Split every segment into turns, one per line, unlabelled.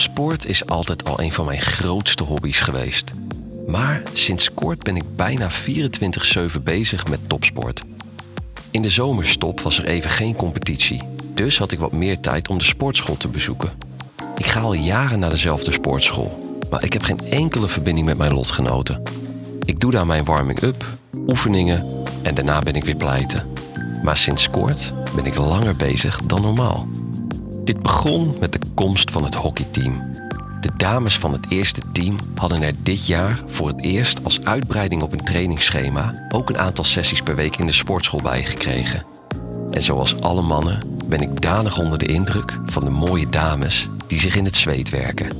Sport is altijd al een van mijn grootste hobby's geweest. Maar sinds kort ben ik bijna 24-7 bezig met topsport. In de zomerstop was er even geen competitie, dus had ik wat meer tijd om de sportschool te bezoeken. Ik ga al jaren naar dezelfde sportschool, maar ik heb geen enkele verbinding met mijn lotgenoten. Ik doe daar mijn warming-up, oefeningen en daarna ben ik weer pleiten. Maar sinds kort ben ik langer bezig dan normaal. Dit begon met de komst van het hockeyteam. De dames van het eerste team hadden er dit jaar voor het eerst als uitbreiding op hun trainingsschema ook een aantal sessies per week in de sportschool bijgekregen. En zoals alle mannen ben ik danig onder de indruk van de mooie dames die zich in het zweet werken.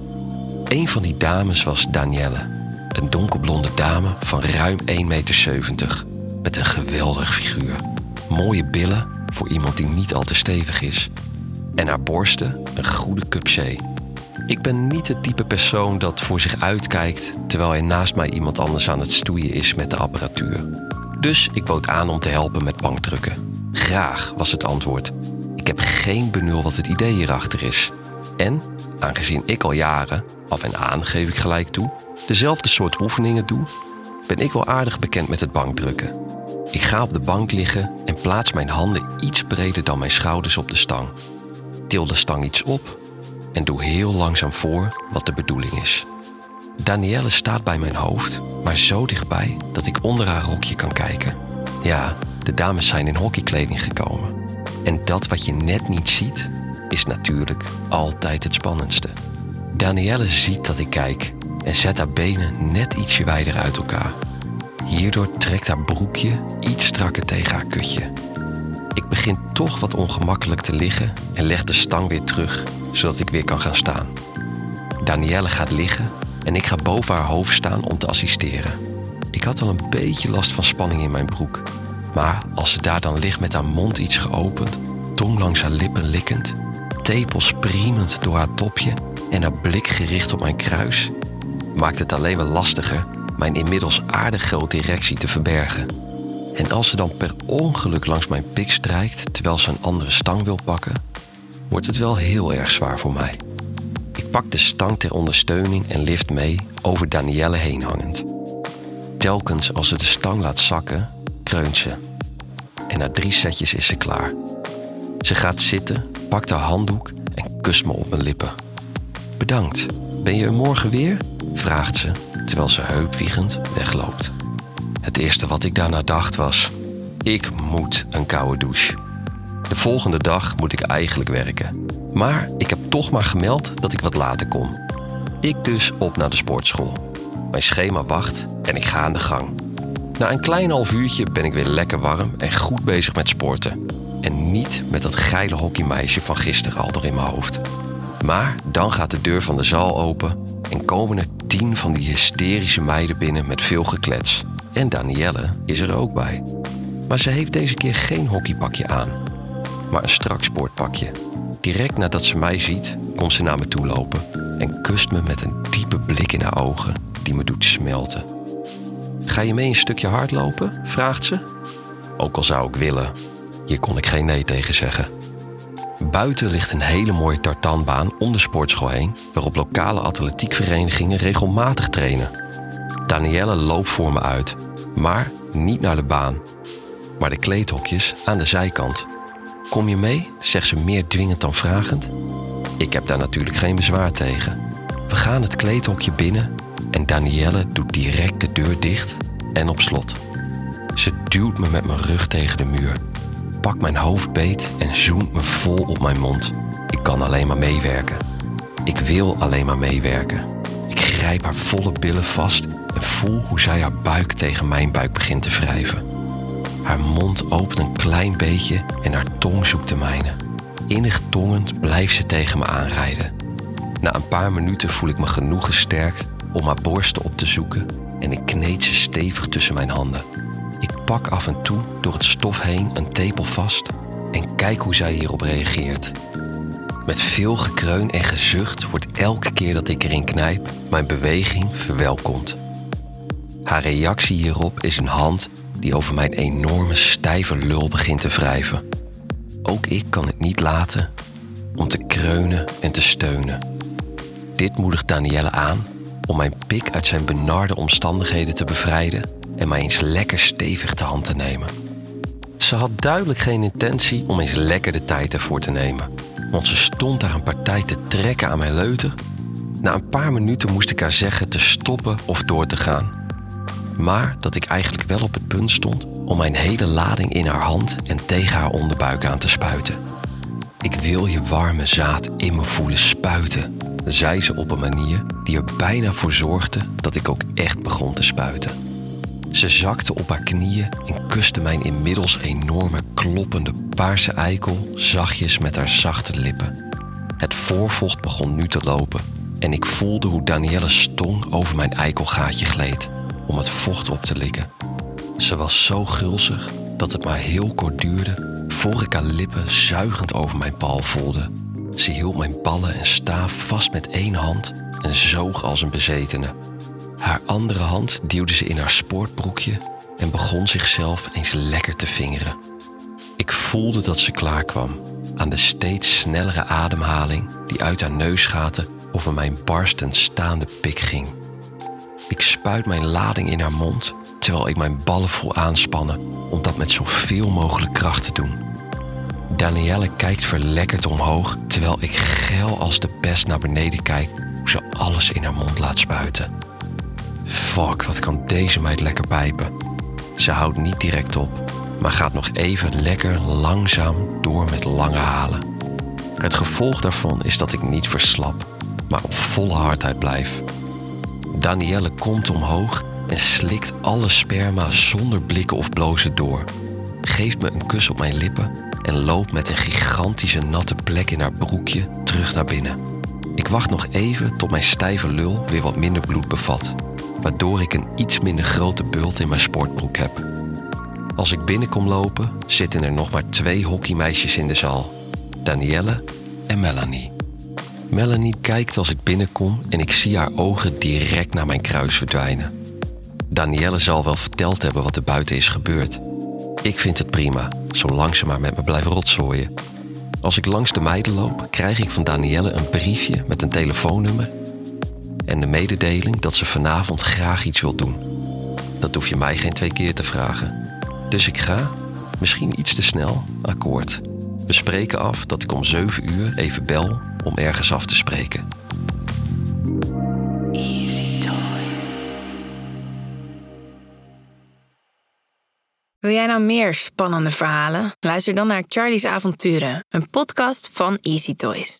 Een van die dames was Danielle, een donkerblonde dame van ruim 1,70 meter, met een geweldig figuur. Mooie billen voor iemand die niet al te stevig is en haar borsten een goede cup Ik ben niet het type persoon dat voor zich uitkijkt terwijl er naast mij iemand anders aan het stoeien is met de apparatuur. Dus ik bood aan om te helpen met bankdrukken. Graag was het antwoord. Ik heb geen benul wat het idee hierachter is. En, aangezien ik al jaren, af en aan geef ik gelijk toe, dezelfde soort oefeningen doe, ben ik wel aardig bekend met het bankdrukken. Ik ga op de bank liggen en plaats mijn handen iets breder dan mijn schouders op de stang til de stang iets op en doe heel langzaam voor wat de bedoeling is. Danielle staat bij mijn hoofd, maar zo dichtbij dat ik onder haar rokje kan kijken. Ja, de dames zijn in hockeykleding gekomen. En dat wat je net niet ziet, is natuurlijk altijd het spannendste. Danielle ziet dat ik kijk en zet haar benen net ietsje wijder uit elkaar. Hierdoor trekt haar broekje iets strakker tegen haar kutje. Ik begin toch wat ongemakkelijk te liggen en leg de stang weer terug, zodat ik weer kan gaan staan. Danielle gaat liggen en ik ga boven haar hoofd staan om te assisteren. Ik had al een beetje last van spanning in mijn broek. Maar als ze daar dan ligt met haar mond iets geopend, tong langs haar lippen likkend, tepels priemend door haar topje en haar blik gericht op mijn kruis, maakt het alleen maar lastiger mijn inmiddels aardig grote erectie te verbergen. En als ze dan per ongeluk langs mijn pik strijkt terwijl ze een andere stang wil pakken, wordt het wel heel erg zwaar voor mij. Ik pak de stang ter ondersteuning en lift mee over Danielle heen hangend. Telkens als ze de stang laat zakken, kreunt ze. En na drie setjes is ze klaar. Ze gaat zitten, pakt haar handdoek en kust me op mijn lippen. Bedankt. Ben je er morgen weer? vraagt ze terwijl ze heupwiegend wegloopt. Het eerste wat ik daarna dacht was: ik moet een koude douche. De volgende dag moet ik eigenlijk werken. Maar ik heb toch maar gemeld dat ik wat later kom. Ik dus op naar de sportschool. Mijn schema wacht en ik ga aan de gang. Na een klein half uurtje ben ik weer lekker warm en goed bezig met sporten. En niet met dat geile hockeymeisje van gisteren al door in mijn hoofd. Maar dan gaat de deur van de zaal open en komen er tien van die hysterische meiden binnen met veel geklets. En Danielle is er ook bij. Maar ze heeft deze keer geen hockeypakje aan, maar een strak sportpakje. Direct nadat ze mij ziet, komt ze naar me toe lopen en kust me met een diepe blik in haar ogen die me doet smelten. Ga je mee een stukje hardlopen? vraagt ze. Ook al zou ik willen, hier kon ik geen nee tegen zeggen. Buiten ligt een hele mooie tartanbaan om de sportschool heen, waarop lokale atletiekverenigingen regelmatig trainen. Danielle loopt voor me uit, maar niet naar de baan, maar de kleedhokjes aan de zijkant. Kom je mee? zegt ze meer dwingend dan vragend. Ik heb daar natuurlijk geen bezwaar tegen. We gaan het kleedhokje binnen en Danielle doet direct de deur dicht en op slot. Ze duwt me met mijn rug tegen de muur, pakt mijn hoofd beet en zoemt me vol op mijn mond. Ik kan alleen maar meewerken. Ik wil alleen maar meewerken. Grijp haar volle billen vast en voel hoe zij haar buik tegen mijn buik begint te wrijven. Haar mond opent een klein beetje en haar tong zoekt de mijne. Innig tongend blijft ze tegen me aanrijden. Na een paar minuten voel ik me genoeg gesterkt om haar borsten op te zoeken en ik kneed ze stevig tussen mijn handen. Ik pak af en toe door het stof heen een tepel vast en kijk hoe zij hierop reageert. Met veel gekreun en gezucht wordt elke keer dat ik erin knijp mijn beweging verwelkomd. Haar reactie hierop is een hand die over mijn enorme stijve lul begint te wrijven. Ook ik kan het niet laten om te kreunen en te steunen. Dit moedigt Danielle aan om mijn pik uit zijn benarde omstandigheden te bevrijden en mij eens lekker stevig te hand te nemen. Ze had duidelijk geen intentie om eens lekker de tijd ervoor te nemen, want ze stond daar een partij te trekken aan mijn leuter. Na een paar minuten moest ik haar zeggen te stoppen of door te gaan. Maar dat ik eigenlijk wel op het punt stond om mijn hele lading in haar hand en tegen haar onderbuik aan te spuiten. Ik wil je warme zaad in me voelen spuiten, zei ze op een manier die er bijna voor zorgde dat ik ook echt begon te spuiten. Ze zakte op haar knieën en kuste mijn inmiddels enorme kloppende paarse eikel zachtjes met haar zachte lippen. Het voorvocht begon nu te lopen en ik voelde hoe Danielle's tong over mijn eikelgaatje gleed om het vocht op te likken. Ze was zo gulzig dat het maar heel kort duurde voor ik haar lippen zuigend over mijn pal voelde. Ze hield mijn ballen en staaf vast met één hand en zoog als een bezetene. Haar andere hand duwde ze in haar sportbroekje en begon zichzelf eens lekker te vingeren. Ik voelde dat ze klaar kwam aan de steeds snellere ademhaling die uit haar neusgaten over mijn barstend staande pik ging. Ik spuit mijn lading in haar mond terwijl ik mijn ballen vol aanspannen om dat met zoveel mogelijk kracht te doen. Danielle kijkt verlekkerd omhoog terwijl ik geil als de pest naar beneden kijk hoe ze alles in haar mond laat spuiten. Fuck, wat kan deze meid lekker pijpen. Ze houdt niet direct op, maar gaat nog even lekker langzaam door met lange halen. Het gevolg daarvan is dat ik niet verslap, maar op volle hardheid blijf. Danielle komt omhoog en slikt alle sperma zonder blikken of blozen door. Geeft me een kus op mijn lippen en loopt met een gigantische natte plek in haar broekje terug naar binnen. Ik wacht nog even tot mijn stijve lul weer wat minder bloed bevat, waardoor ik een iets minder grote bult in mijn sportbroek heb. Als ik binnenkom lopen, zitten er nog maar twee hockeymeisjes in de zaal: Danielle en Melanie. Melanie kijkt als ik binnenkom en ik zie haar ogen direct naar mijn kruis verdwijnen. Danielle zal wel verteld hebben wat er buiten is gebeurd. Ik vind het prima, zolang ze maar met me blijven rotzooien. Als ik langs de meiden loop, krijg ik van Danielle een briefje met een telefoonnummer en de mededeling dat ze vanavond graag iets wil doen. Dat hoef je mij geen twee keer te vragen. Dus ik ga, misschien iets te snel, akkoord. We spreken af dat ik om 7 uur even bel om ergens af te spreken.
Wil jij nou meer spannende verhalen? Luister dan naar Charlie's Avonturen, een podcast van Easy Toys.